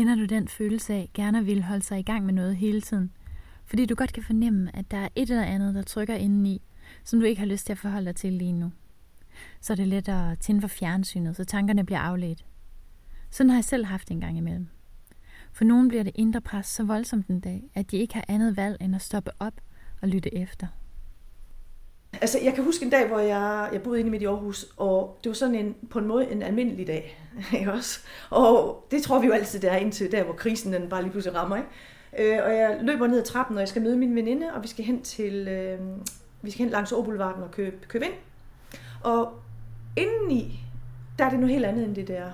Kender du den følelse af gerne at ville holde sig i gang med noget hele tiden? Fordi du godt kan fornemme, at der er et eller andet, der trykker indeni, som du ikke har lyst til at forholde dig til lige nu. Så er det let at tænde for fjernsynet, så tankerne bliver afledt. Sådan har jeg selv haft en gang imellem. For nogen bliver det indre pres så voldsomt en dag, at de ikke har andet valg end at stoppe op og lytte efter. Altså, jeg kan huske en dag, hvor jeg, jeg boede inde midt i Aarhus, og det var sådan en, på en måde en almindelig dag. Ikke også? Og det tror vi jo altid, der er indtil der, hvor krisen den bare lige pludselig rammer. Ikke? Øh, og jeg løber ned ad trappen, og jeg skal møde min veninde, og vi skal hen til øh, vi skal hen langs Åboulevarden og købe, købe ind. Og indeni, der er det noget helt andet end det der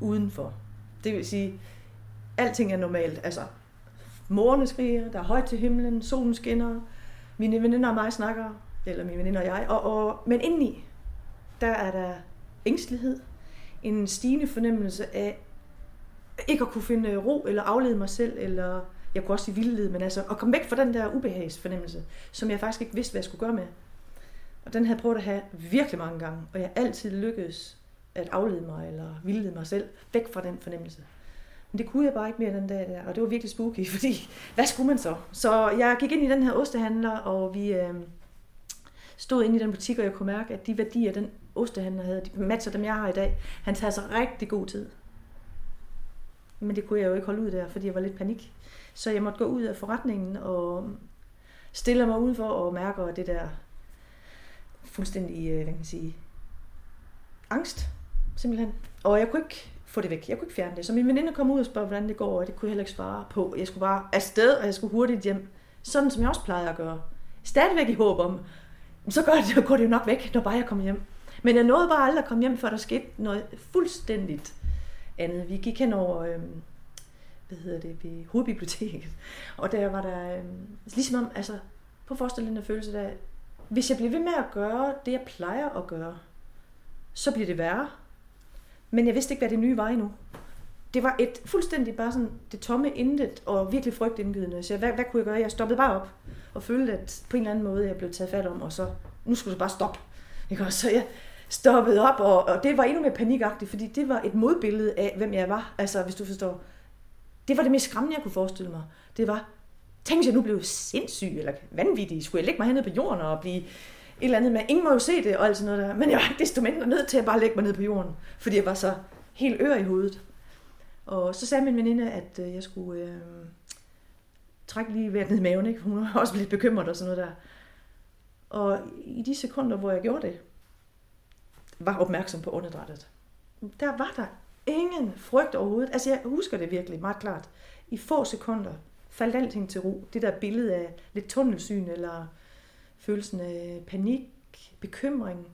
udenfor. Det vil sige, alting er normalt. Altså, morerne skriger, der er højt til himlen, solen skinner, mine veninder og mig snakker, eller min veninde og jeg. Og, og, men indeni, der er der ængstelighed, en stigende fornemmelse af ikke at kunne finde ro eller aflede mig selv, eller jeg kunne også sige vildled, men altså at komme væk fra den der ubehagsfornemmelse, som jeg faktisk ikke vidste, hvad jeg skulle gøre med. Og den havde jeg prøvet at have virkelig mange gange, og jeg altid lykkedes at aflede mig eller vildlede mig selv væk fra den fornemmelse. Men det kunne jeg bare ikke mere den dag der, og det var virkelig spooky, fordi hvad skulle man så? Så jeg gik ind i den her ostehandler, og vi øh, stod inde i den butik, og jeg kunne mærke, at de værdier, den ostehandler havde, de matcher dem, jeg har i dag. Han tager sig rigtig god tid. Men det kunne jeg jo ikke holde ud der, fordi jeg var lidt panik. Så jeg måtte gå ud af forretningen og stille mig udenfor og mærke det der fuldstændig, øh, hvad kan man sige, angst, simpelthen. Og jeg kunne ikke få det væk. Jeg kunne ikke fjerne det. Så min veninde kom ud og spurgte, hvordan det går, og det kunne jeg heller ikke svare på. Jeg skulle bare afsted, og jeg skulle hurtigt hjem. Sådan som jeg også plejede at gøre. Stadigvæk i håb om, så går det, går det jo nok væk, når bare jeg kommer hjem. Men jeg nåede bare aldrig at komme hjem, før der skete noget fuldstændigt andet. Vi gik hen over, øh, hvad hedder det, ved hovedbiblioteket. Og der var der, øh, ligesom om, altså, på forestillende følelse der, hvis jeg bliver ved med at gøre det, jeg plejer at gøre, så bliver det værre. Men jeg vidste ikke, hvad det nye var endnu. Det var et fuldstændig bare sådan det tomme intet og virkelig frygtindgydende. Så hvad, hvad kunne jeg gøre? Jeg stoppede bare op og følte, at på en eller anden måde, jeg blev taget fat om, og så, nu skulle jeg bare stoppe. Ikke? Og så jeg stoppede op, og, og det var endnu mere panikagtigt, fordi det var et modbillede af, hvem jeg var. Altså, hvis du forstår. Det var det mest skræmmende, jeg kunne forestille mig. Det var, tænk hvis jeg nu blev sindssyg eller vanvittig. Skulle jeg lægge mig hernede på jorden og blive et eller andet med, ingen må jo se det og alt sådan noget der. Men jeg var desto mindre nødt til at bare lægge mig ned på jorden, fordi jeg var så helt ør i hovedet. Og så sagde min veninde, at øh, jeg skulle øh, trække lige vejret ned i maven. Ikke? Hun var også lidt bekymret og sådan noget der. Og i de sekunder, hvor jeg gjorde det, var opmærksom på åndedrættet. Der var der ingen frygt overhovedet. Altså jeg husker det virkelig meget klart. I få sekunder faldt alting til ro. Det der billede af lidt tunnelsyn, eller følelsen af panik, bekymring,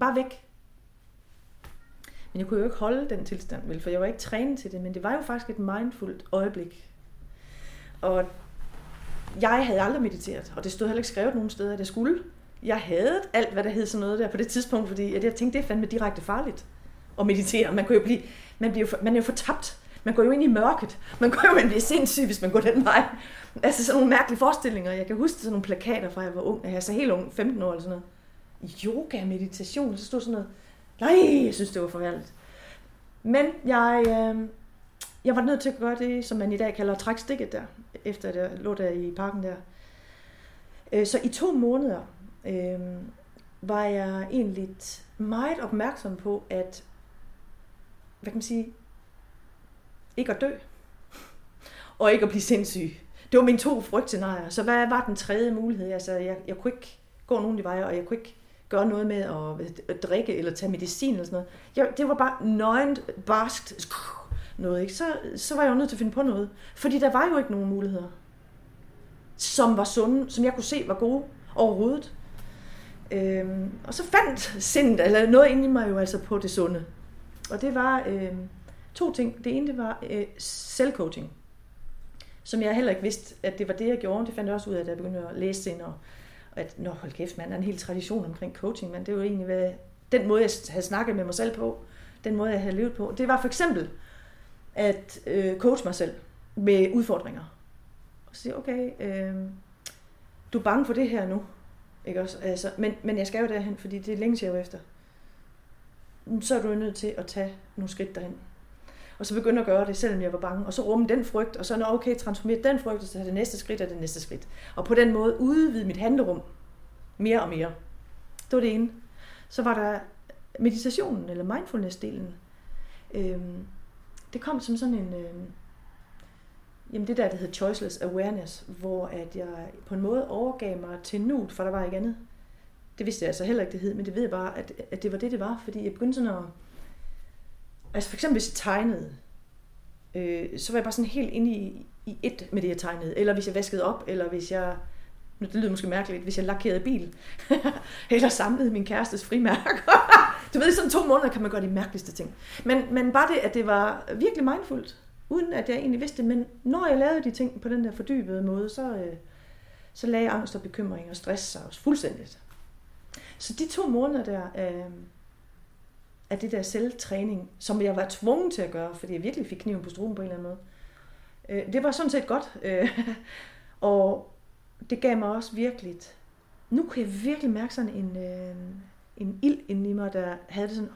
bare væk. Men jeg kunne jo ikke holde den tilstand, vel, for jeg var ikke trænet til det, men det var jo faktisk et mindfuldt øjeblik. Og jeg havde aldrig mediteret, og det stod heller ikke skrevet nogen steder, at jeg skulle. Jeg havde alt, hvad der hed sådan noget der på det tidspunkt, fordi jeg tænkte, det er fandme direkte farligt at meditere. Man, kunne jo blive, man, bliver jo, man er jo fortabt. Man går jo ind i mørket. Man går jo, man bliver sindssyg, hvis man går den vej. Altså sådan nogle mærkelige forestillinger. Jeg kan huske sådan nogle plakater fra jeg var ung. Jeg er så helt ung, 15 år eller sådan noget. Yoga, meditation, så stod sådan noget. Nej, jeg synes, det var forfærdeligt. Men jeg, øh, jeg var nødt til at gøre det, som man i dag kalder træk stikket der, efter det lå der i parken der. Øh, så i to måneder øh, var jeg egentlig meget opmærksom på, at hvad kan man sige, ikke at dø, og ikke at blive sindssyg. Det var mine to frygtscenarier. Så hvad var den tredje mulighed? Altså, jeg, jeg kunne ikke gå nogen de veje, og jeg kunne ikke gøre noget med at, at drikke eller tage medicin eller sådan noget. Jeg, det var bare nøgent, barskt noget. Ikke? Så, så var jeg jo nødt til at finde på noget. Fordi der var jo ikke nogen muligheder, som var sunde, som jeg kunne se var gode overhovedet. Øhm, og så fandt sindet, eller noget inde i mig jo altså på det sunde. Og det var øh, to ting. Det ene det var øh, selvcoaching, som jeg heller ikke vidste, at det var det, jeg gjorde. Det fandt jeg også ud af, da jeg begyndte at læse senere. Og at, nå hold kæft, man er en hel tradition omkring coaching, men det var egentlig hvad, den måde, jeg havde snakket med mig selv på, den måde, jeg havde levet på. Det var for eksempel at øh, coach mig selv med udfordringer. Og sige, okay, øh, du er bange for det her nu. Ikke også? Altså, men, men jeg skal jo derhen, fordi det er længe, til efter så er du nødt til at tage nogle skridt derhen. Og så begynde at gøre det, selvom jeg var bange. Og så rumme den frygt, og så når okay, transformere den frygt, og så tage det næste skridt og det næste skridt. Og på den måde udvide mit handlerum mere og mere. Det var det ene. Så var der meditationen, eller mindfulness-delen. Øhm, det kom som sådan en... Øhm, jamen det der, der hedder choiceless awareness, hvor at jeg på en måde overgav mig til nuet, for der var ikke andet. Det vidste jeg altså heller ikke, det hed, men det ved jeg bare, at, at det var det, det var, fordi jeg begyndte sådan at... Altså for eksempel, hvis jeg tegnede, øh, så var jeg bare sådan helt inde i, i et med det, jeg tegnede. Eller hvis jeg vaskede op, eller hvis jeg nu det lyder måske mærkeligt, hvis jeg lakerede bil, eller samlede min kærestes frimærker. du ved, i sådan to måneder kan man gøre de mærkeligste ting. Men, men bare det, at det var virkelig mindfuldt, uden at jeg egentlig vidste det. Men når jeg lavede de ting på den der fordybede måde, så, øh, så lagde angst og bekymring og stress sig også fuldstændigt. Så de to måneder der øh, af det der selvtræning, som jeg var tvunget til at gøre, fordi jeg virkelig fik kniven på struben på en eller anden måde, øh, det var sådan set godt. Øh, og det gav mig også virkelig... Nu kunne jeg virkelig mærke sådan en, øh, en ild inde i mig, der havde det sådan,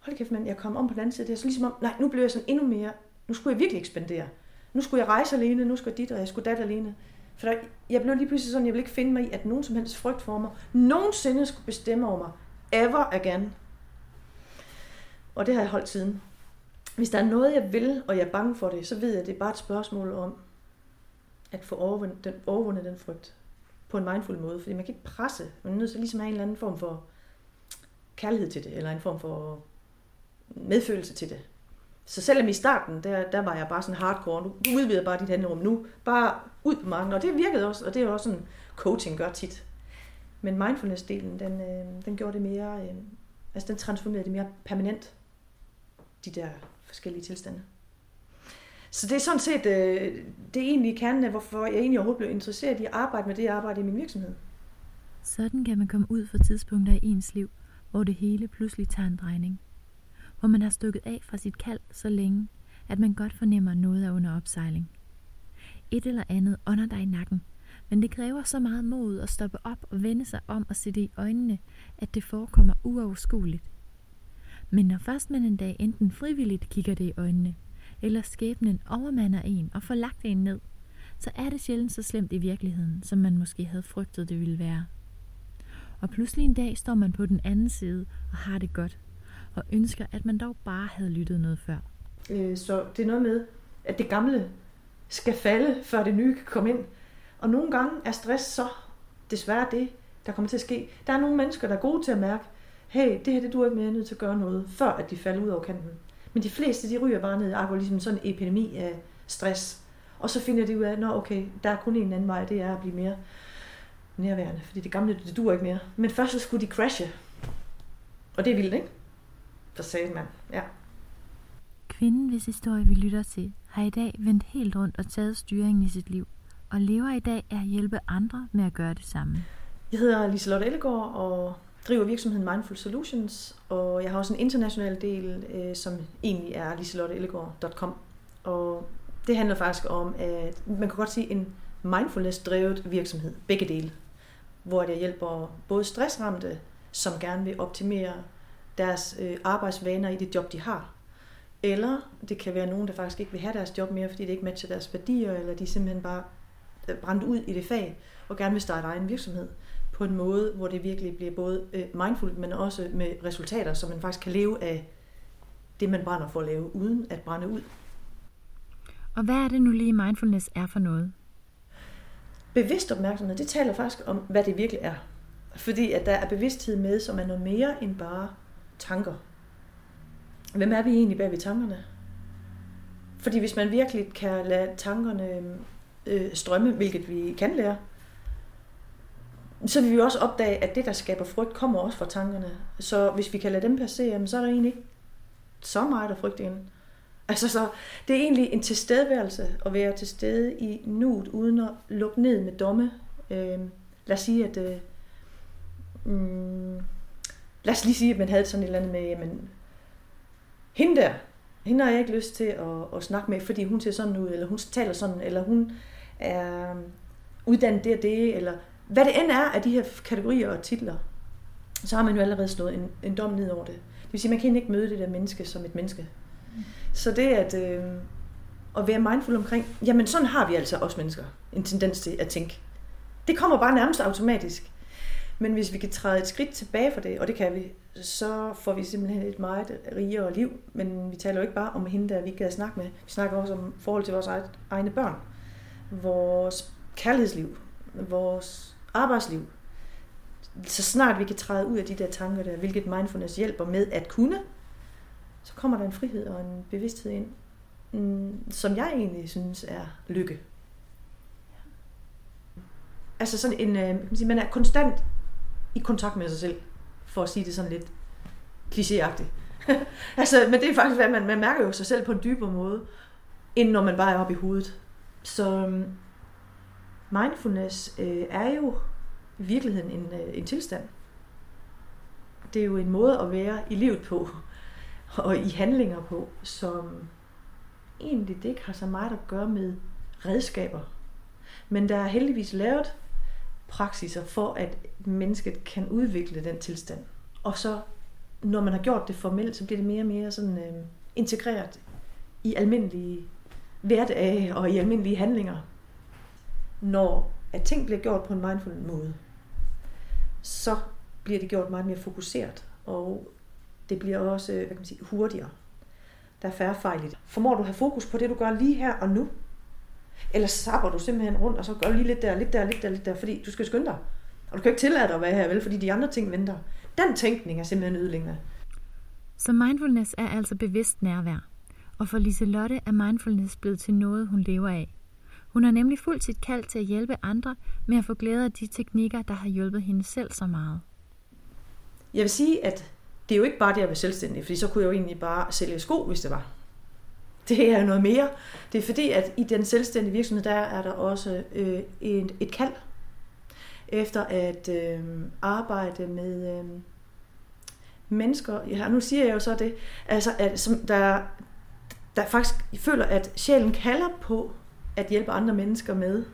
hold kæft mand, jeg kom om på den anden side, det er så ligesom om, nej, nu blev jeg sådan endnu mere, nu skulle jeg virkelig ekspandere. Nu skulle jeg rejse alene, nu skulle jeg dit, og jeg skulle dat alene. For der, jeg blev lige pludselig sådan, jeg ville ikke finde mig i, at nogen som helst frygt for mig, nogensinde skulle bestemme over mig, ever again. Og det har jeg holdt siden. Hvis der er noget, jeg vil, og jeg er bange for det, så ved jeg, at det er bare et spørgsmål om, at få overvundet den, overvundet den frygt på en mindful måde. Fordi man kan ikke presse. Man er nødt til ligesom at have en eller anden form for kærlighed til det, eller en form for medfølelse til det. Så selvom i starten, der, der var jeg bare sådan hardcore, nu udvider bare dit handlerum nu, bare ud på marken, og det virkede også, og det er også sådan, coaching gør tit. Men mindfulness-delen, den, øh, den gjorde det mere, øh, altså den transformerede det mere permanent, de der forskellige tilstande. Så det er sådan set øh, det er egentlig kernen af, hvorfor jeg egentlig overhovedet blev interesseret i at arbejde med det jeg arbejder i min virksomhed. Sådan kan man komme ud for tidspunkter i ens liv, hvor det hele pludselig tager en drejning. Hvor man har stukket af fra sit kald så længe, at man godt fornemmer noget er under opsejling. Et eller andet ånder dig i nakken, men det kræver så meget mod at stoppe op og vende sig om og se det i øjnene, at det forekommer uoverskueligt. Men når først man en dag enten frivilligt kigger det i øjnene, eller skæbnen overmander en og får lagt en ned, så er det sjældent så slemt i virkeligheden, som man måske havde frygtet det ville være. Og pludselig en dag står man på den anden side og har det godt, og ønsker, at man dog bare havde lyttet noget før. Øh, så det er noget med, at det gamle skal falde, før det nye kan komme ind. Og nogle gange er stress så desværre det, der kommer til at ske. Der er nogle mennesker, der er gode til at mærke, hey, det her det du er ikke mere nødt til at gøre noget, før at de falder ud over kanten. Men de fleste, de ryger bare ned i ligesom sådan en epidemi af stress. Og så finder de ud af, at okay, der er kun en anden vej, det er at blive mere nærværende. Fordi det gamle, det duer ikke mere. Men først så skulle de crashe. Og det er vildt, ikke? For sagde man, ja. Kvinden, hvis historie vi lytter til, har i dag vendt helt rundt og taget styringen i sit liv, og lever i dag af at hjælpe andre med at gøre det samme. Jeg hedder Liselotte Ellegaard, og driver virksomheden Mindful Solutions, og jeg har også en international del, øh, som egentlig er liselotteellegaard.com. Og det handler faktisk om, at man kan godt sige en mindfulness-drevet virksomhed, begge dele, hvor jeg hjælper både stressramte, som gerne vil optimere deres øh, arbejdsvaner i det job, de har, eller det kan være nogen, der faktisk ikke vil have deres job mere, fordi det ikke matcher deres værdier, eller de simpelthen bare øh, brændt ud i det fag, og gerne vil starte egen virksomhed på en måde, hvor det virkelig bliver både øh, mindful, men også med resultater, så man faktisk kan leve af det, man brænder for at lave, uden at brænde ud. Og hvad er det nu lige mindfulness er for noget? Bevidst opmærksomhed, det taler faktisk om, hvad det virkelig er. Fordi at der er bevidsthed med, som er noget mere end bare tanker. Hvem er vi egentlig bag ved tankerne? Fordi hvis man virkelig kan lade tankerne øh, strømme, hvilket vi kan lære, så vil vi også opdage, at det, der skaber frygt, kommer også fra tankerne. Så hvis vi kan lade dem passere, så er der egentlig ikke så meget at frygte inden. Altså, så det er egentlig en tilstedeværelse at være til stede i nuet, uden at lukke ned med domme. Øh, lad os sige, at... Øh, mm, lad os lige sige, at man havde sådan et eller andet med, jamen, hende der, hende har jeg ikke lyst til at, at snakke med, fordi hun ser sådan ud, eller hun taler sådan, eller hun er øhm, uddannet det og det, eller hvad det end er af de her kategorier og titler, så har man jo allerede slået en, en dom ned over det. Det vil sige, man kan ikke møde det der menneske som et menneske. Så det at, øh, at være mindful omkring, jamen sådan har vi altså også mennesker en tendens til at tænke. Det kommer bare nærmest automatisk. Men hvis vi kan træde et skridt tilbage for det, og det kan vi, så får vi simpelthen et meget rigere liv. Men vi taler jo ikke bare om hende, der vi kan snakke med. Vi snakker også om forhold til vores egne børn. Vores kærlighedsliv. Vores arbejdsliv. Så snart vi kan træde ud af de der tanker der, hvilket mindfulness hjælper med at kunne, så kommer der en frihed og en bevidsthed ind, mm, som jeg egentlig synes er lykke. Altså sådan en, øh, kan man er konstant i kontakt med sig selv, for at sige det sådan lidt klichéagtigt. altså, men det er faktisk, hvad man, man mærker jo sig selv på en dybere måde, end når man bare er oppe i hovedet. Så mm, mindfulness øh, er jo i virkeligheden en, øh, en tilstand. Det er jo en måde at være i livet på, og i handlinger på, som egentlig det ikke har så meget at gøre med redskaber. Men der er heldigvis lavet praksiser for, at mennesket kan udvikle den tilstand. Og så, når man har gjort det formelt, så bliver det mere og mere sådan, øh, integreret i almindelige hverdag og i almindelige handlinger. Når at ting bliver gjort på en mindful måde, så bliver det gjort meget mere fokuseret, og det bliver også hvad kan man sige, hurtigere. Der er færre fejl i det. Formår du at have fokus på det, du gør lige her og nu, eller sapper du simpelthen rundt, og så gør du lige lidt der, lidt der, lidt der, lidt der, fordi du skal skynde dig. Og du kan ikke tillade dig at være her, vel, fordi de andre ting venter. Den tænkning er simpelthen ødelæggende. Så mindfulness er altså bevidst nærvær. Og for Lise Lotte er mindfulness blevet til noget, hun lever af. Hun har nemlig fuldt sit kald til at hjælpe andre med at få glæde af de teknikker, der har hjulpet hende selv så meget. Jeg vil sige, at det er jo ikke bare det at være selvstændig, fordi så kunne jeg jo egentlig bare sælge sko, hvis det var. Det er noget mere. Det er fordi, at i den selvstændige virksomhed, der er der også øh, et, et kald efter at øh, arbejde med øh, mennesker. Ja, nu siger jeg jo så det, altså, at, som der, der faktisk føler, at sjælen kalder på at hjælpe andre mennesker med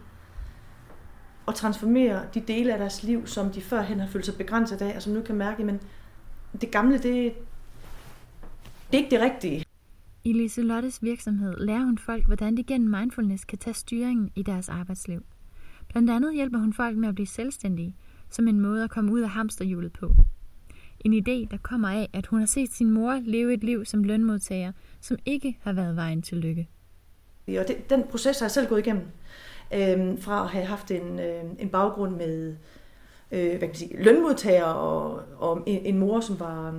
at transformere de dele af deres liv, som de førhen har følt sig begrænset af, og som nu kan mærke, men det gamle, det, det er ikke det rigtige. I Liselottes virksomhed lærer hun folk, hvordan de gennem mindfulness kan tage styringen i deres arbejdsliv. Blandt andet hjælper hun folk med at blive selvstændige, som en måde at komme ud af hamsterhjulet på. En idé, der kommer af, at hun har set sin mor leve et liv som lønmodtager, som ikke har været vejen til lykke. Og det, den proces har jeg selv gået igennem. Øhm, fra at have haft en, øh, en baggrund med øh, hvad kan man sige, lønmodtager og, og en, en mor, som var,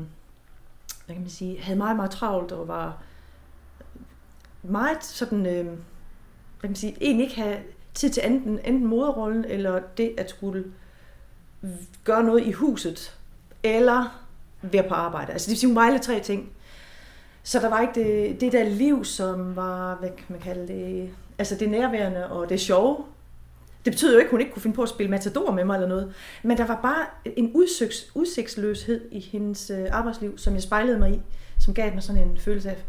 hvad kan man sige, havde meget, meget travlt og var meget sådan, øh, hvad kan man sige, egentlig ikke have tid til enten, enten moderrollen, eller det at skulle gøre noget i huset, eller være på arbejde. Altså det vil sige, hun var tre ting. Så der var ikke det, det der liv, som var, hvad kan man kalde det, altså det nærværende og det sjove. Det betyder jo ikke, at hun ikke kunne finde på at spille matador med mig eller noget. Men der var bare en udsigts, udsigtsløshed i hendes øh, arbejdsliv, som jeg spejlede mig i, som gav mig sådan en følelse af,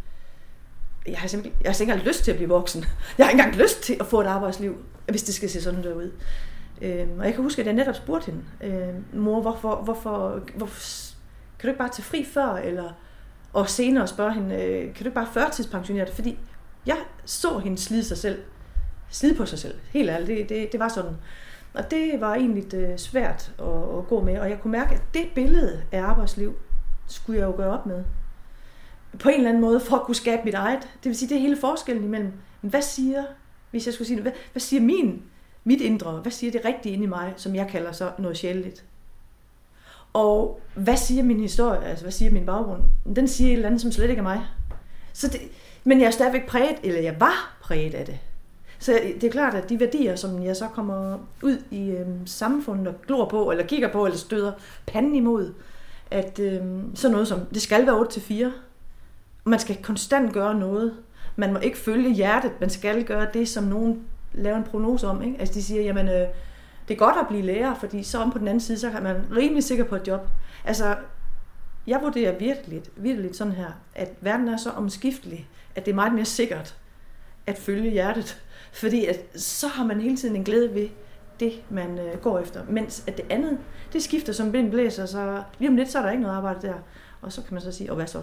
jeg har simpelthen jeg har ikke engang lyst til at blive voksen. Jeg har ikke engang lyst til at få et arbejdsliv, hvis det skal se sådan der ud. Øhm, og jeg kan huske, at jeg netop spurgte hende, øhm, mor, hvorfor, hvorfor, hvorfor, kan du ikke bare tage fri før, eller, og senere spørger hende, øh, kan du ikke bare førtidspensionere dig? Fordi jeg så hende slide sig selv, slide på sig selv, helt ærligt, det, det, det var sådan. Og det var egentlig øh, svært at, at gå med, og jeg kunne mærke, at det billede af arbejdsliv skulle jeg jo gøre op med på en eller anden måde for at kunne skabe mit eget. Det vil sige, det er hele forskellen imellem, hvad siger, hvis jeg skulle sige hvad, hvad siger min, mit indre, hvad siger det rigtige inde i mig, som jeg kalder så noget sjældent. Og hvad siger min historie, altså hvad siger min baggrund? Den siger et eller andet, som slet ikke er mig. Så det, men jeg er stadigvæk præget, eller jeg var præget af det. Så det er klart, at de værdier, som jeg så kommer ud i øh, samfundet og glor på, eller kigger på, eller støder panden imod, at øh, sådan noget som, det skal være 8 til 4, man skal konstant gøre noget. Man må ikke følge hjertet, man skal gøre det, som nogen laver en prognose om. Ikke? Altså de siger, jamen øh, det er godt at blive lærer, fordi så om på den anden side, så kan man rimelig sikker på et job. Altså, jeg vurderer virkelig, virkelig sådan her, at verden er så omskiftelig, at det er meget mere sikkert at følge hjertet. Fordi at, så har man hele tiden en glæde ved det, man øh, går efter. Mens at det andet, det skifter som vind blæser, så lige om lidt, så er der ikke noget arbejde der. Og så kan man så sige, og hvad så?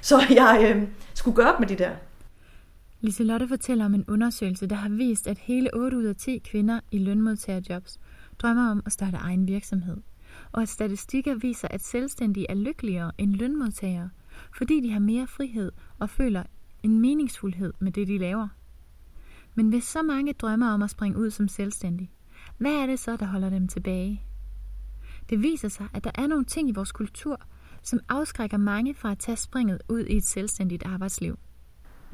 Så jeg øh, skulle gøre op med de der. Liselotte fortæller om en undersøgelse, der har vist, at hele 8 ud af 10 kvinder i lønmodtagerjobs drømmer om at starte egen virksomhed. Og at statistikker viser, at selvstændige er lykkeligere end lønmodtagere, fordi de har mere frihed og føler en meningsfuldhed med det, de laver. Men hvis så mange drømmer om at springe ud som selvstændig, hvad er det så, der holder dem tilbage? Det viser sig, at der er nogle ting i vores kultur, som afskrækker mange fra at tage springet ud i et selvstændigt arbejdsliv.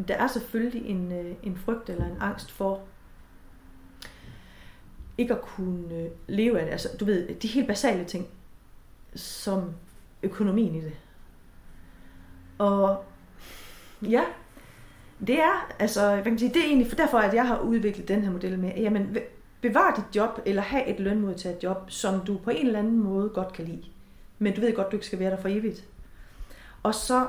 Der er selvfølgelig en, øh, en frygt eller en angst for ikke at kunne øh, leve af det. Altså, du ved, de helt basale ting, som økonomien i det. Og ja, det er, altså, hvad kan man sige, det er egentlig for derfor, at jeg har udviklet den her model med, jamen, bevar dit job, eller have et lønmodtaget job, som du på en eller anden måde godt kan lide. Men du ved godt, du ikke skal være der for evigt. Og så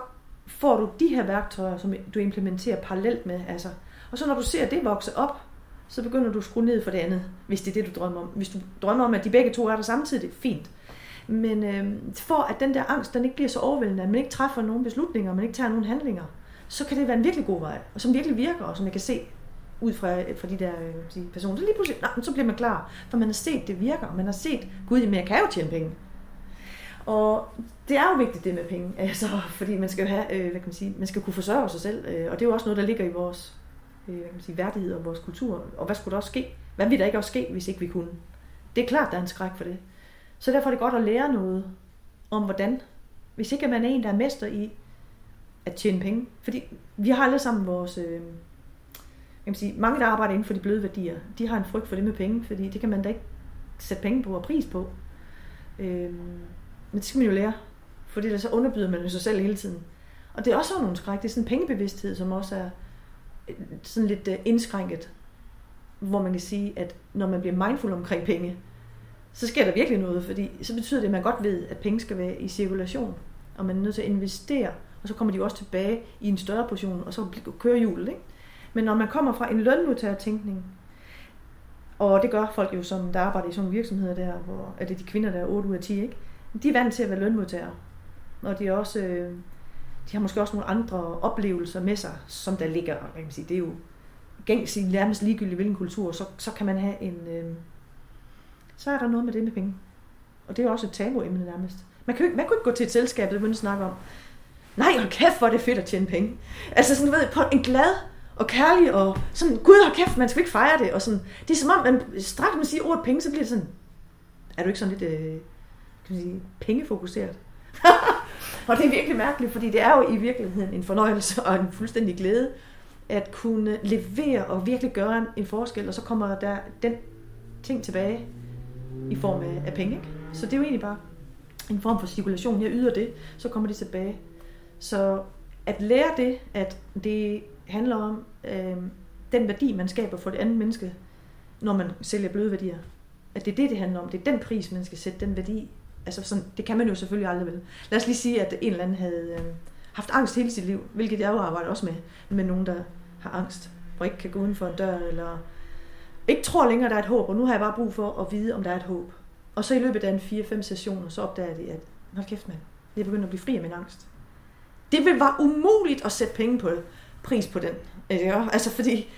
får du de her værktøjer, som du implementerer parallelt med. Altså. Og så når du ser det vokse op, så begynder du at skrue ned for det andet, hvis det er det, du drømmer om. Hvis du drømmer om, at de begge to er der samtidig, fint. Men øh, for at den der angst, den ikke bliver så overvældende, at man ikke træffer nogen beslutninger, man ikke tager nogen handlinger, så kan det være en virkelig god vej, og som virkelig virker, og som jeg kan se ud fra, fra de der øh, personer. Så lige pludselig, nej, så bliver man klar, for man har set, det virker, man har set, gud, men jeg kan jo tjene penge. Og det er jo vigtigt det med penge, altså, fordi man skal jo have, øh, hvad kan man sige, man skal kunne forsørge sig selv, øh, og det er jo også noget, der ligger i vores øh, hvad kan man sige, værdighed og vores kultur. Og hvad skulle der også ske? Hvad ville der ikke også ske, hvis ikke vi kunne? Det er klart, der er en skræk for det. Så derfor er det godt at lære noget om, hvordan, hvis ikke man er en, der er mester i at tjene penge. Fordi vi har alle sammen vores, øh, kan man sige, mange der arbejder inden for de bløde værdier, de har en frygt for det med penge, fordi det kan man da ikke sætte penge på og pris på. Øh, men det skal man jo lære, fordi der så underbyder man jo sig selv hele tiden. Og det er også nogle skræk. Det er sådan en pengebevidsthed, som også er øh, sådan lidt øh, indskrænket, hvor man kan sige, at når man bliver mindful omkring penge, så sker der virkelig noget, fordi så betyder det, at man godt ved, at penge skal være i cirkulation, og man er nødt til at investere, og så kommer de jo også tilbage i en større portion, og så kører hjulet. Ikke? Men når man kommer fra en lønmodtagertænkning, og det gør folk jo, som der arbejder i sådan nogle virksomheder der, hvor er det de kvinder, der er 8 ud af 10, ikke? De er vant til at være lønmodtagere. Og de, er også, øh, de har måske også nogle andre oplevelser med sig, som der ligger. Jeg kan sige, det er jo gængs i nærmest ligegyldigt hvilken kultur, så, så kan man have en... Øh, så er der noget med det med penge. Og det er også et tabuemne nærmest. Man, kan, man kunne ikke gå til et selskab, det man snakke om, nej, hold kæft, hvor er det fedt at tjene penge. Altså sådan, ved, på en glad og kærlig, og sådan, gud, har kæft, man skal ikke fejre det. Og sådan, det er som om, man straks man siger ordet penge, så bliver det sådan, er du ikke sådan lidt øh, kan man sige, pengefokuseret? og det er virkelig mærkeligt, fordi det er jo i virkeligheden en fornøjelse og en fuldstændig glæde, at kunne levere og virkelig gøre en forskel, og så kommer der den ting tilbage i form af, af penge. Ikke? Så det er jo egentlig bare en form for cirkulation. Jeg yder det, så kommer det tilbage. Så at lære det, at det handler om øh, den værdi, man skaber for det andet menneske, når man sælger bløde værdier. At det er det, det handler om. Det er den pris, man skal sætte, den værdi. Altså sådan, det kan man jo selvfølgelig aldrig vel. Lad os lige sige, at en eller anden havde øh, haft angst hele sit liv, hvilket jeg jo arbejder også med, med nogen, der har angst, og ikke kan gå uden for en dør, eller ikke tror længere, der er et håb, og nu har jeg bare brug for at vide, om der er et håb. Og så i løbet af en 4-5 sessioner, så opdager de, at hold kæft mand, jeg begynder at blive fri af min angst. Det vil være umuligt at sætte penge på pris på den. Øh, altså fordi,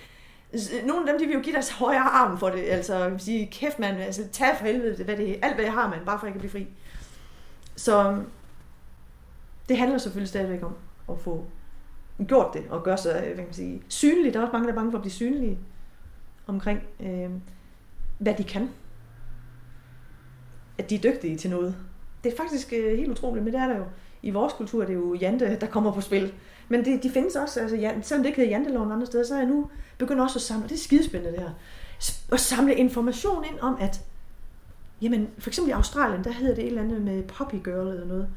nogle af dem, de vil jo give deres højre arm for det. Altså, vil sige, kæft mand, altså, tag for helvede, hvad det, alt hvad jeg har, man, bare for at jeg kan blive fri. Så det handler selvfølgelig stadigvæk om at få gjort det, og gøre sig hvad kan man sige, synlig. Der er også mange, der er bange for at blive synlige omkring, øh, hvad de kan. At de er dygtige til noget. Det er faktisk øh, helt utroligt, men det er der jo. I vores kultur det er jo Jante, der kommer på spil. Men det, de findes også, altså, selvom det ikke hedder Janteloven andre steder, så er jeg nu begyndt også at samle, det er skidespændende det her, at samle information ind om, at jamen, for eksempel i Australien, der hedder det et eller andet med poppy girl eller noget.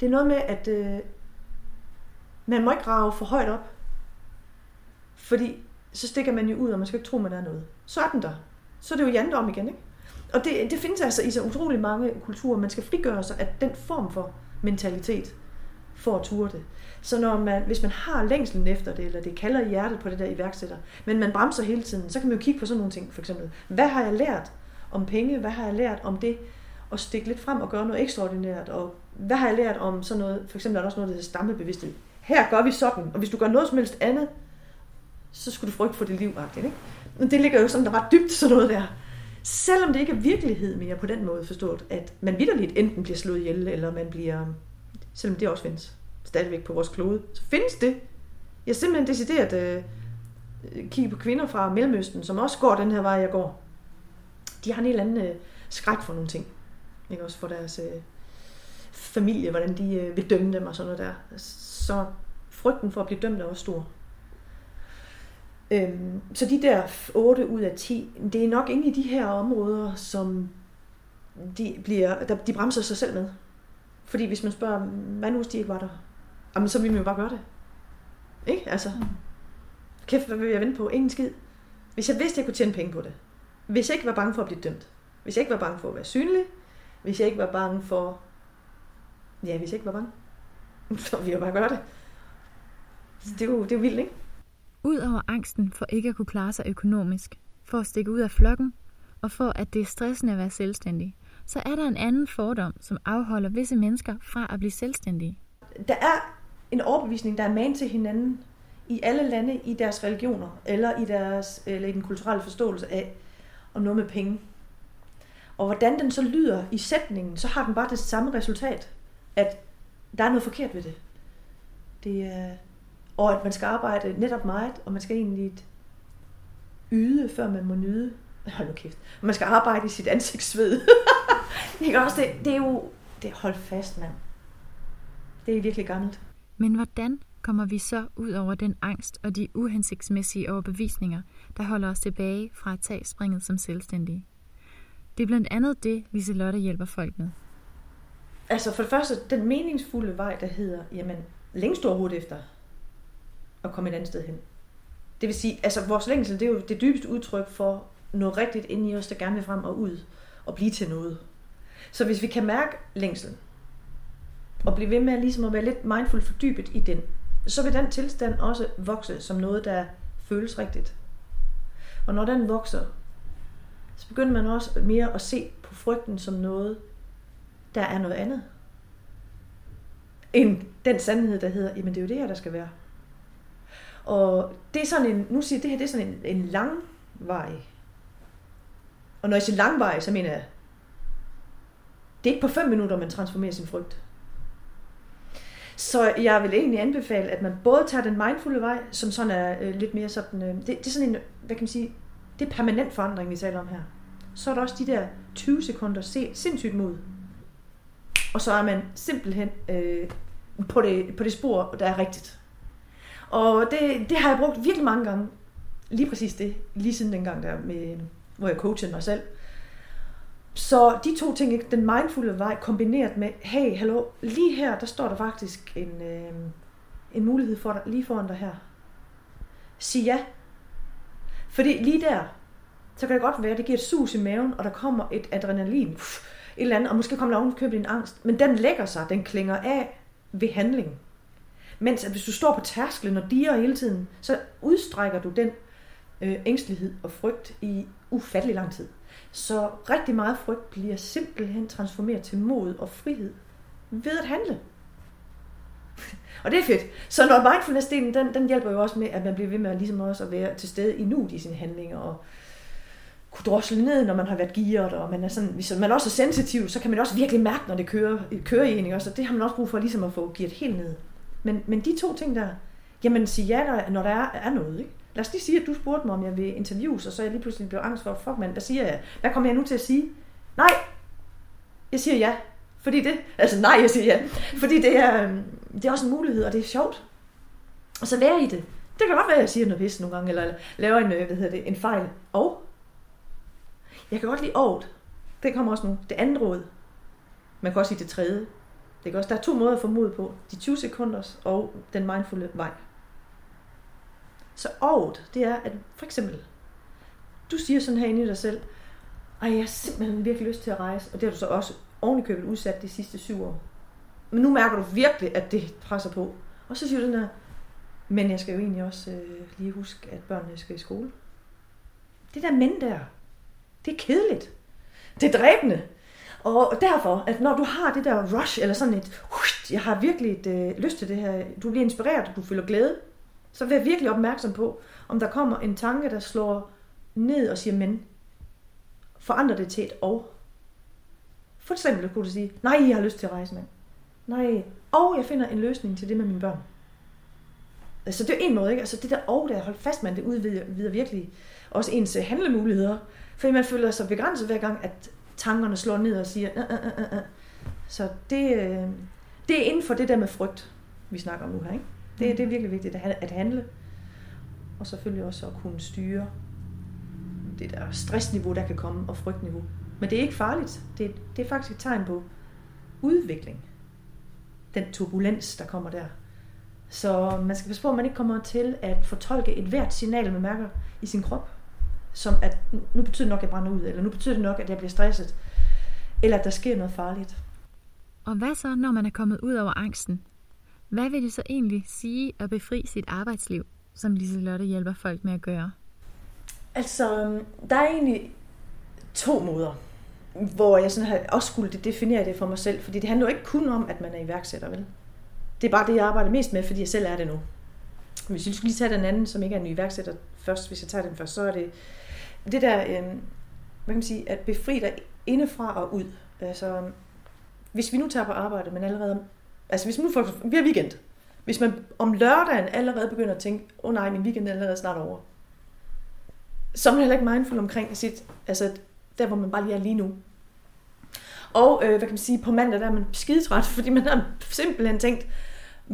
Det er noget med, at øh, man må ikke grave for højt op, fordi så stikker man jo ud, og man skal ikke tro, man er noget. Så er den der. Så er det jo jandom igen, ikke? Og det, det findes altså i så utrolig mange kulturer. Man skal frigøre sig af den form for mentalitet for at ture det. Så når man, hvis man har længslen efter det, eller det kalder i hjertet på det der iværksætter, men man bremser hele tiden, så kan man jo kigge på sådan nogle ting, for eksempel. Hvad har jeg lært om penge? Hvad har jeg lært om det? Og stikke lidt frem og gøre noget ekstraordinært, og hvad har jeg lært om sådan noget? For eksempel er der også noget, der hedder stammebevidsthed. Her gør vi sådan, og hvis du gør noget som helst andet, så skulle du frygte for dit liv. Ikke? Men det ligger jo sådan der var dybt, sådan noget der. Selvom det ikke er virkelighed mere på den måde forstået, at man vidderligt enten bliver slået ihjel, eller man bliver, selvom det også findes stadigvæk på vores klode, så findes det. Jeg simpelthen decideret øh, kigge på kvinder fra Mellemøsten, som også går den her vej, jeg går. De har en eller anden øh, skræk for nogle ting. Ikke også for deres øh, familie, hvordan de øh, vil dømme dem og sådan noget der. Så frygten for at blive dømt er også stor. Øhm, så de der 8 ud af 10, det er nok inde i de her områder, som de, bliver, der, de bremser sig selv med. Fordi hvis man spørger, hvad nu hvis de ikke var der? Jamen, så vil man jo bare gøre det. Ikke? Altså, mm. kæft, hvad vil jeg vente på? Ingen skid. Hvis jeg vidste, at jeg kunne tjene penge på det. Hvis jeg ikke var bange for at blive dømt. Hvis jeg ikke var bange for at være synlig. Hvis jeg ikke var bange for... Ja, hvis jeg ikke var bange. Så ville jeg bare gøre det. Så det er jo, det er jo vildt, ikke? Udover angsten for ikke at kunne klare sig økonomisk, for at stikke ud af flokken, og for at det er stressende at være selvstændig, så er der en anden fordom, som afholder visse mennesker fra at blive selvstændige. Der er en overbevisning, der er man til hinanden i alle lande i deres religioner, eller i, deres, eller i den kulturelle forståelse af, om noget med penge. Og hvordan den så lyder i sætningen, så har den bare det samme resultat, at der er noget forkert ved det. Det er, og at man skal arbejde netop meget, og man skal egentlig yde, før man må nyde. Hold nu kæft. Man skal arbejde i sit ansigtsved. det, er også, det, det er jo... Det hold fast, mand. Det er virkelig gammelt. Men hvordan kommer vi så ud over den angst og de uhensigtsmæssige overbevisninger, der holder os tilbage fra at tage springet som selvstændige? Det er blandt andet det, Liselotte hjælper folk med. Altså for det første, den meningsfulde vej, der hedder, jamen, længe står hurtigt efter at komme et andet sted hen. Det vil sige, altså vores længsel, det er jo det dybeste udtryk for noget rigtigt inde i os, der gerne vil frem og ud og blive til noget. Så hvis vi kan mærke længselen, og blive ved med ligesom at være lidt mindful fordybet i den, så vil den tilstand også vokse som noget, der føles rigtigt. Og når den vokser, så begynder man også mere at se på frygten som noget, der er noget andet. End den sandhed, der hedder, jamen det er jo det her, der skal være. Og det er sådan en, nu siger jeg, det her det er sådan en, en lang vej. Og når jeg siger lang vej, så mener jeg, det er ikke på fem minutter, man transformerer sin frygt. Så jeg vil egentlig anbefale, at man både tager den mindfulde vej, som sådan er øh, lidt mere sådan, øh, det, det er sådan en, hvad kan man sige, det er permanent forandring, vi taler om her. Så er der også de der 20 sekunder se, sindssygt mod. Og så er man simpelthen øh, på, det, på det spor, der er rigtigt. Og det, det har jeg brugt virkelig mange gange. Lige præcis det. Lige siden den gang der, med, hvor jeg coachede mig selv. Så de to ting, den mindfulde vej kombineret med, hey, hallo, lige her, der står der faktisk en, øh, en mulighed for dig, lige foran dig her. Sig ja. Fordi lige der, så kan det godt være, at det giver et sus i maven, og der kommer et adrenalin, pff, et eller andet, og måske kommer der ovenkøbet en angst, men den lægger sig, den klinger af ved handling. Mens at hvis du står på tærsklen og diger hele tiden, så udstrækker du den øh, ængstelighed og frygt i ufattelig lang tid. Så rigtig meget frygt bliver simpelthen transformeret til mod og frihed ved at handle. og det er fedt. Så når mindfulness-delen, den, den hjælper jo også med, at man bliver ved med at, ligesom også at være til stede i nuet i sine handlinger, og kunne drosle ned, når man har været gearet, og man er sådan, hvis man også er sensitiv, så kan man også virkelig mærke, når det kører, kører i en, også, og det har man også brug for ligesom at få gearet helt ned. Men, men de to ting der, jamen sig ja, når der er, er noget, ikke? Lad os lige sige, at du spurgte mig, om jeg vil interviews, og så er jeg lige pludselig blevet angst for, fuck mand, hvad siger jeg? Hvad kommer jeg nu til at sige? Nej, jeg siger ja. Fordi det, altså nej, jeg siger ja. Fordi det er, øhm, det er også en mulighed, og det er sjovt. Og så være i det. Det kan godt være, at jeg siger noget vist nogle gange, eller laver en, øh, hvad hedder det, en fejl. Og jeg kan godt lide året. Det kommer også nu. Det andet råd. Man kan også sige det tredje. Det kan også, der er to måder at få mod på. De 20 sekunders og den mindfulde vej. Så året, det er, at for eksempel, du siger sådan her inde i dig selv, ej, jeg har simpelthen virkelig lyst til at rejse, og det har du så også ovenikøbet udsat de sidste syv år. Men nu mærker du virkelig, at det presser på. Og så siger du sådan her, men jeg skal jo egentlig også øh, lige huske, at børnene skal i skole. Det der mænd der, det er kedeligt. Det er dræbende. Og derfor, at når du har det der rush, eller sådan et, jeg har virkelig et, øh, lyst til det her, du bliver inspireret, du føler glæde, så vær virkelig opmærksom på, om der kommer en tanke, der slår ned og siger men. Forandre det til et og. For eksempel kunne du sige, nej, jeg har lyst til at rejse, mand. Nej, og jeg finder en løsning til det med mine børn. Altså det er en måde, ikke? Altså det der og der, hold fast man, det udvider virkelig også ens øh, handlemuligheder. Fordi man føler sig begrænset hver gang, at tankerne slår ned og siger, uh, uh, uh, uh. Så det, øh, det er inden for det der med frygt, vi snakker om nu her. Ikke? Det, det er virkelig vigtigt at handle. Og selvfølgelig også at kunne styre det der stressniveau, der kan komme, og frygtniveau. Men det er ikke farligt. Det, det er faktisk et tegn på udvikling. Den turbulens, der kommer der. Så man skal passe på, at man ikke kommer til at fortolke et hvert signal, man mærker i sin krop, som at nu betyder det nok, at jeg brænder ud, eller nu betyder det nok, at jeg bliver stresset, eller at der sker noget farligt. Og hvad så, når man er kommet ud over angsten? Hvad vil det så egentlig sige at befri sit arbejdsliv, som Lise Lotte hjælper folk med at gøre? Altså, øhm, der er egentlig to måder, hvor jeg sådan har også skulle definere det for mig selv, fordi det handler jo ikke kun om, at man er iværksætter, vel? Det er bare det, jeg arbejder mest med, fordi jeg selv er det nu. Hvis vi skulle lige tage den anden, som ikke er en iværksætter først, hvis jeg tager den først, så er det det der, øh, hvad kan man sige, at befri dig indefra og ud. Altså, øhm, hvis vi nu tager på arbejde, men allerede, altså hvis man nu får, vi har weekend, hvis man om lørdagen allerede begynder at tænke, åh oh nej, min weekend er allerede snart over, så er man heller ikke mindful omkring sit, altså der hvor man bare lige er lige nu. Og øh, hvad kan man sige, på mandag der er man skidetræt, fordi man har simpelthen tænkt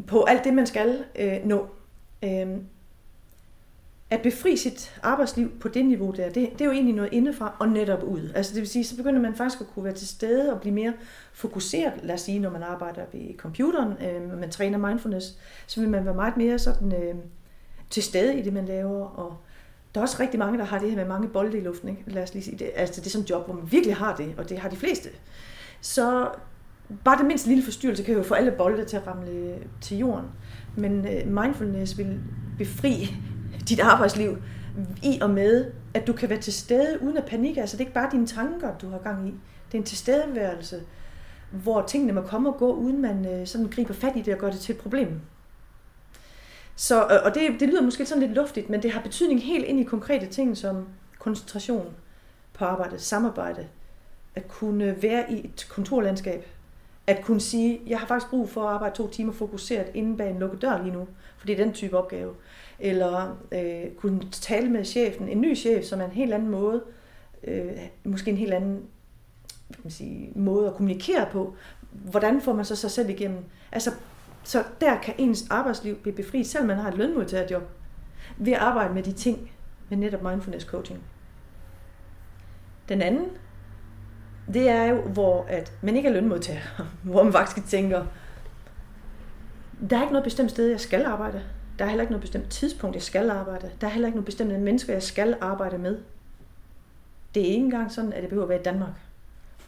på alt det, man skal øh, nå. Øh, at befri sit arbejdsliv på det niveau der, det, det er jo egentlig noget indefra og netop ud. Altså det vil sige, så begynder man faktisk at kunne være til stede og blive mere fokuseret, lad os sige, når man arbejder ved computeren, øh, man træner mindfulness, så vil man være meget mere sådan øh, til stede i det, man laver. Og der er også rigtig mange, der har det her med mange bolde i luften. Ikke? Lad os lige sige det. Altså det er sådan et job, hvor man virkelig har det, og det har de fleste. Så bare det mindste lille forstyrrelse kan jo få alle bolde til at ramle til jorden. Men øh, mindfulness vil befri dit arbejdsliv i og med, at du kan være til stede uden at panikke. Altså det er ikke bare dine tanker, du har gang i. Det er en tilstedeværelse, hvor tingene må komme og gå, uden man øh, sådan griber fat i det og gør det til et problem. Så, øh, og det, det lyder måske sådan lidt luftigt, men det har betydning helt ind i konkrete ting som koncentration på arbejde, samarbejde, at kunne være i et kontorlandskab, at kunne sige, jeg har faktisk brug for at arbejde to timer fokuseret inde bag en lukket dør lige nu, for det er den type opgave eller øh, kunne tale med chefen, en ny chef, som er en helt anden måde, øh, måske en helt anden hvad kan man sige, måde at kommunikere på. Hvordan får man så sig selv igennem? Altså, så der kan ens arbejdsliv blive befriet, selvom man har et lønmodtagerjob, ved at arbejde med de ting med netop mindfulness coaching. Den anden, det er jo, hvor at man ikke er lønmodtager, hvor man faktisk tænker, der er ikke noget bestemt sted, jeg skal arbejde. Der er heller ikke noget bestemt tidspunkt, jeg skal arbejde. Der er heller ikke noget bestemte mennesker, jeg skal arbejde med. Det er ikke engang sådan, at det behøver at være i Danmark.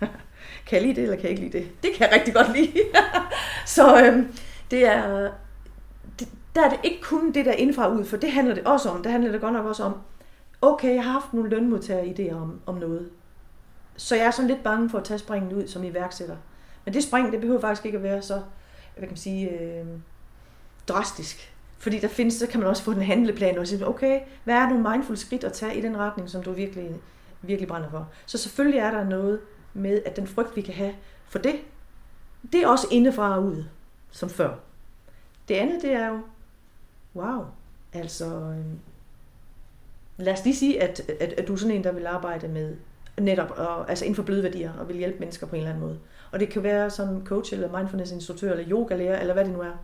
kan jeg lide det, eller kan jeg ikke lide det? Det kan jeg rigtig godt lide. så øhm, det er, det, der er det ikke kun det der indfra ud, for det handler det også om. Det handler det godt nok også om, okay, jeg har haft nogle lønmodtagere idéer om, om noget. Så jeg er sådan lidt bange for at tage springet ud som iværksætter. Men det spring, det behøver faktisk ikke at være så, hvad kan man sige, øh, drastisk. Fordi der findes, så kan man også få en handleplan og sige, okay, hvad er nogle mindful skridt at tage i den retning, som du virkelig, virkelig brænder for. Så selvfølgelig er der noget med, at den frygt, vi kan have for det, det er også indefra og ud, som før. Det andet, det er jo, wow, altså, øh, lad os lige sige, at, at, at du er sådan en, der vil arbejde med netop, og, altså inden for bløde værdier, og vil hjælpe mennesker på en eller anden måde. Og det kan være som coach, eller mindfulness-instruktør, eller yogalærer, eller hvad det nu er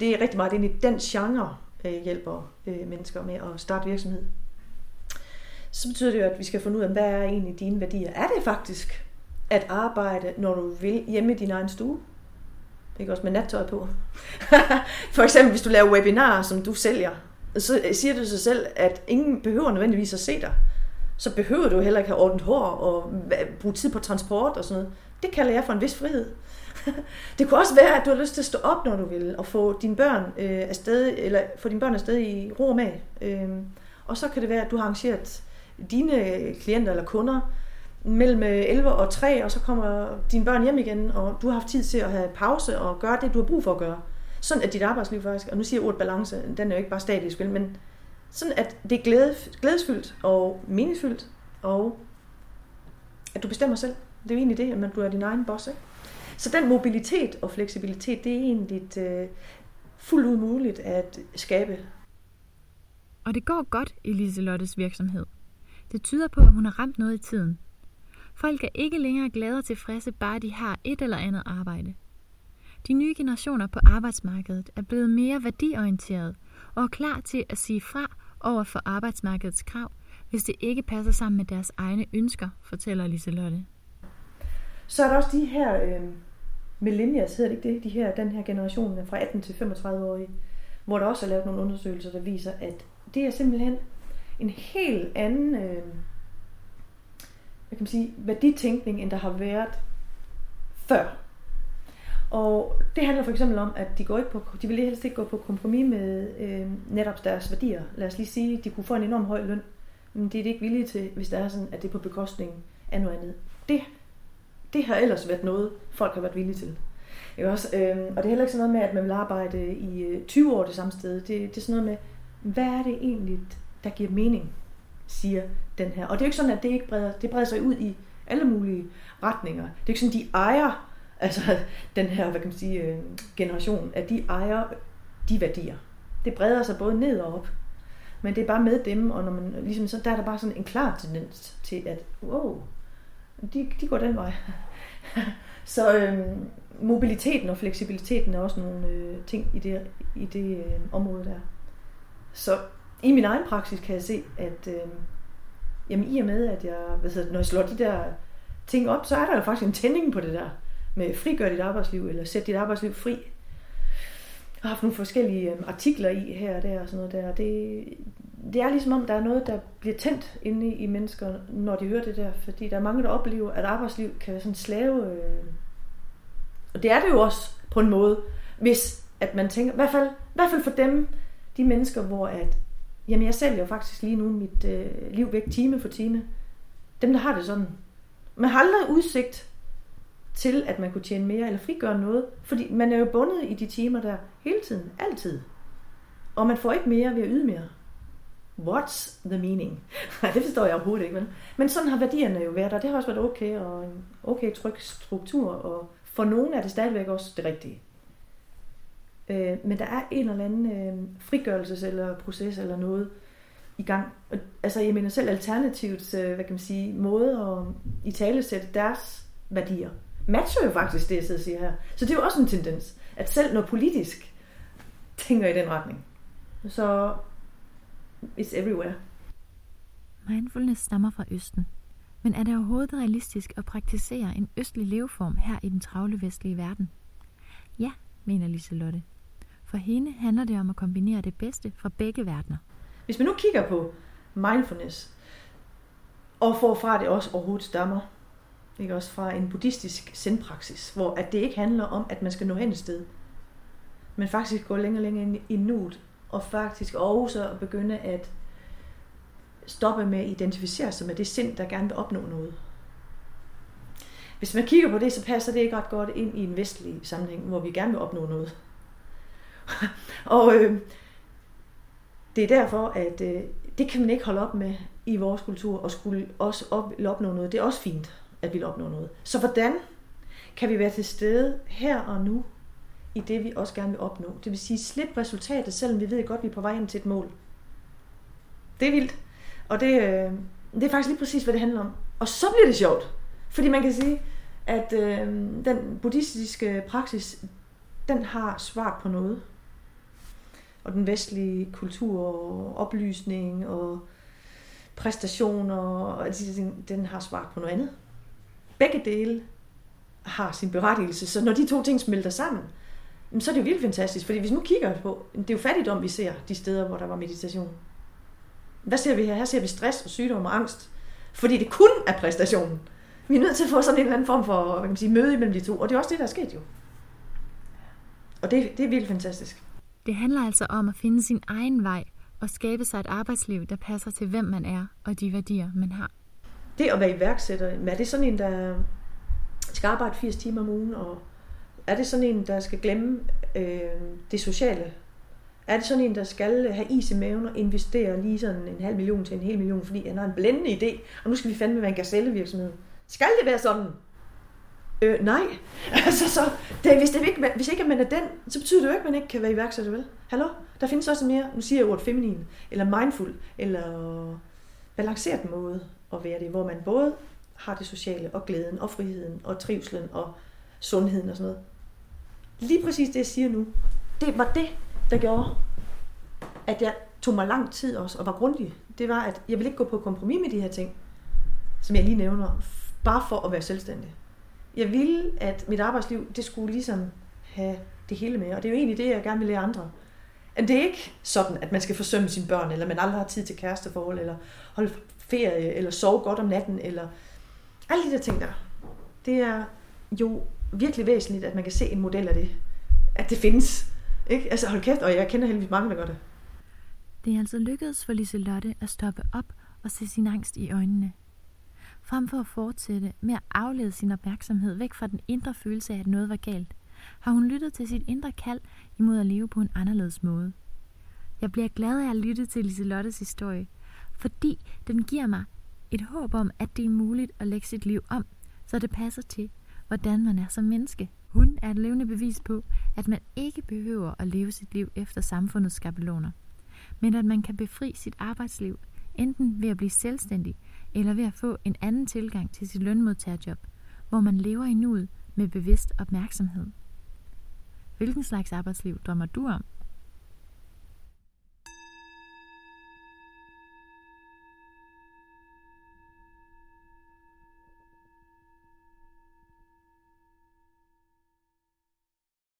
det er rigtig meget ind i den genre, øh, hjælper øh, mennesker med at starte virksomhed. Så betyder det jo, at vi skal finde ud af, hvad er egentlig dine værdier. Er det faktisk at arbejde, når du vil, hjemme i din egen stue? Ikke også med nattøj på. For eksempel, hvis du laver webinarer, som du sælger, så øh, siger du sig selv, at ingen behøver nødvendigvis at se dig. Så behøver du heller ikke have ordent hår og bruge tid på transport og sådan noget. Det kalder jeg for en vis frihed. det kunne også være, at du har lyst til at stå op, når du vil, og få dine børn øh, afsted, eller få dine børn afsted i ro og mag. Øh, og så kan det være, at du har arrangeret dine klienter eller kunder mellem øh, 11 og 3, og så kommer dine børn hjem igen, og du har haft tid til at have pause og gøre det, du har brug for at gøre. Sådan at dit arbejdsliv faktisk, og nu siger jeg ordet balance, den er jo ikke bare statisk, men sådan at det er glæde, glædesfyldt og meningsfyldt, og at du bestemmer selv. Det er jo egentlig det, at man bliver din egen boss. Ikke? Så den mobilitet og fleksibilitet, det er egentlig øh, fuldt ud muligt at skabe. Og det går godt i Liselottes virksomhed. Det tyder på, at hun har ramt noget i tiden. Folk er ikke længere glade og tilfredse, bare de har et eller andet arbejde. De nye generationer på arbejdsmarkedet er blevet mere værdiorienterede og er klar til at sige fra over for arbejdsmarkedets krav, hvis det ikke passer sammen med deres egne ønsker, fortæller Liselotte. Så er der også de her øh, millennials, hedder det ikke det? De her, den her generation fra 18 til 35-årige, hvor der også er lavet nogle undersøgelser, der viser, at det er simpelthen en helt anden øh, hvad kan man sige, værditænkning, end der har været før. Og det handler for eksempel om, at de, går ikke på, de vil helst ikke gå på kompromis med øh, netop deres værdier. Lad os lige sige, at de kunne få en enorm høj løn, men det er de ikke villige til, hvis det er sådan, at det er på bekostning af noget andet. Det, det har ellers været noget, folk har været villige til. Ikke også? Øh, og det er heller ikke sådan noget med, at man vil arbejde i øh, 20 år det samme sted. Det, det er sådan noget med, hvad er det egentlig, der giver mening, siger den her. Og det er jo ikke sådan, at det ikke breder, det breder sig ud i alle mulige retninger. Det er ikke sådan, de ejer altså den her, hvad kan man sige, øh, generation, at de ejer de værdier. Det breder sig både ned og op. Men det er bare med dem, og når man, ligesom så, der er der bare sådan en klar tendens til, at wow, de, de går den vej. så øhm, mobiliteten og fleksibiliteten er også nogle øh, ting i det, i det øh, område der. Så i min egen praksis kan jeg se, at øh, jamen, i og med, at jeg, hvad når jeg slår de der ting op, så er der jo faktisk en tænding på det der med frigør dit arbejdsliv, eller sæt dit arbejdsliv fri. Jeg har haft nogle forskellige øhm, artikler i her og der og sådan noget der. Det, det er ligesom om, der er noget, der bliver tændt inde i, i mennesker, når de hører det der. Fordi der er mange, der oplever, at arbejdsliv kan være sådan slave. Øh, og det er det jo også på en måde, hvis at man tænker, i hvert fald, i hvert fald for dem, de mennesker, hvor at, jamen jeg sælger jo faktisk lige nu mit øh, liv væk time for time. Dem, der har det sådan. Man har aldrig udsigt til, at man kunne tjene mere eller frigøre noget. Fordi man er jo bundet i de timer der hele tiden, altid. Og man får ikke mere ved at yde mere. What's the meaning? Nej, det forstår jeg overhovedet ikke. Men, men sådan har værdierne jo været, og det har også været okay, og en okay tryg struktur, og for nogen er det stadigvæk også det rigtige. Øh, men der er en eller anden øh, frigørelses- eller proces eller noget i gang. Og, Altså, jeg mener selv alternativets, øh, hvad kan man sige, måde at i tale sætte deres værdier matcher jo faktisk det, jeg sidder og siger her. Så det er jo også en tendens, at selv når politisk tænker i den retning, så it's everywhere. Mindfulness stammer fra Østen. Men er det overhovedet realistisk at praktisere en østlig leveform her i den travle vestlige verden? Ja, mener Liselotte. For hende handler det om at kombinere det bedste fra begge verdener. Hvis man nu kigger på mindfulness, og får fra det også overhovedet stammer, ikke også fra en buddhistisk sendpraksis, hvor at det ikke handler om, at man skal nå hen et sted, men faktisk gå længere og længere ind i nuet, og faktisk også at begynde at stoppe med at identificere sig med det sind, der gerne vil opnå noget. Hvis man kigger på det, så passer det ikke ret godt ind i en vestlig sammenhæng, hvor vi gerne vil opnå noget. og øh, det er derfor, at øh, det kan man ikke holde op med i vores kultur, og skulle også op, opnå noget. Det er også fint at vi opnå noget. Så hvordan kan vi være til stede her og nu i det, vi også gerne vil opnå? Det vil sige, slip resultatet, selvom vi ved godt, at vi er på vej ind til et mål. Det er vildt. Og det, øh, det er faktisk lige præcis, hvad det handler om. Og så bliver det sjovt. Fordi man kan sige, at øh, den buddhistiske praksis, den har svar på noget. Og den vestlige kultur og oplysning og præstationer, og den har svar på noget andet begge dele har sin berettigelse. Så når de to ting smelter sammen, så er det jo vildt fantastisk. Fordi hvis nu kigger på, det er jo fattigdom, vi ser de steder, hvor der var meditation. Hvad ser vi her? Her ser vi stress og sygdom og angst. Fordi det kun er præstationen. Vi er nødt til at få sådan en eller anden form for hvad kan man sige, møde mellem de to. Og det er også det, der er sket jo. Og det, det er vildt fantastisk. Det handler altså om at finde sin egen vej og skabe sig et arbejdsliv, der passer til, hvem man er og de værdier, man har det at være iværksætter, men er det sådan en, der skal arbejde 80 timer om ugen, og er det sådan en, der skal glemme øh, det sociale? Er det sådan en, der skal have is i maven og investere lige sådan en halv million til en hel million, fordi han har en blændende idé, og nu skal vi fandme være en gazellevirksomhed? Skal det være sådan? Øh, nej. Altså, så, det, hvis, det ikke, hvis ikke man er den, så betyder det jo ikke, at man ikke kan være iværksætter, vel? Hallo? Der findes også mere, nu siger jeg ordet feminin, eller mindful, eller balanceret måde at være det, hvor man både har det sociale, og glæden, og friheden, og trivselen, og sundheden og sådan noget. Lige præcis det, jeg siger nu, det var det, der gjorde, at jeg tog mig lang tid også, og var grundig. Det var, at jeg ville ikke gå på kompromis med de her ting, som jeg lige nævner, bare for at være selvstændig. Jeg ville, at mit arbejdsliv, det skulle ligesom have det hele med, og det er jo egentlig det, jeg gerne vil lære andre. Det er ikke sådan, at man skal forsømme sine børn, eller man aldrig har tid til kæresteforhold, eller holde ferie, eller sove godt om natten, eller alle de der ting der. Det er jo virkelig væsentligt, at man kan se en model af det. At det findes. Ikke? Altså hold kæft, og jeg kender heldigvis mange, der gør det. Det er altså lykkedes for Liselotte at stoppe op og se sin angst i øjnene. Frem for at fortsætte med at aflede sin opmærksomhed væk fra den indre følelse af, at noget var galt, har hun lyttet til sit indre kald imod at leve på en anderledes måde. Jeg bliver glad af at lytte til Liselottes historie, fordi den giver mig et håb om, at det er muligt at lægge sit liv om, så det passer til, hvordan man er som menneske. Hun er et levende bevis på, at man ikke behøver at leve sit liv efter samfundets skabeloner, men at man kan befri sit arbejdsliv, enten ved at blive selvstændig eller ved at få en anden tilgang til sit lønmodtagerjob, hvor man lever i nuet med bevidst opmærksomhed. Hvilken slags arbejdsliv drømmer du om?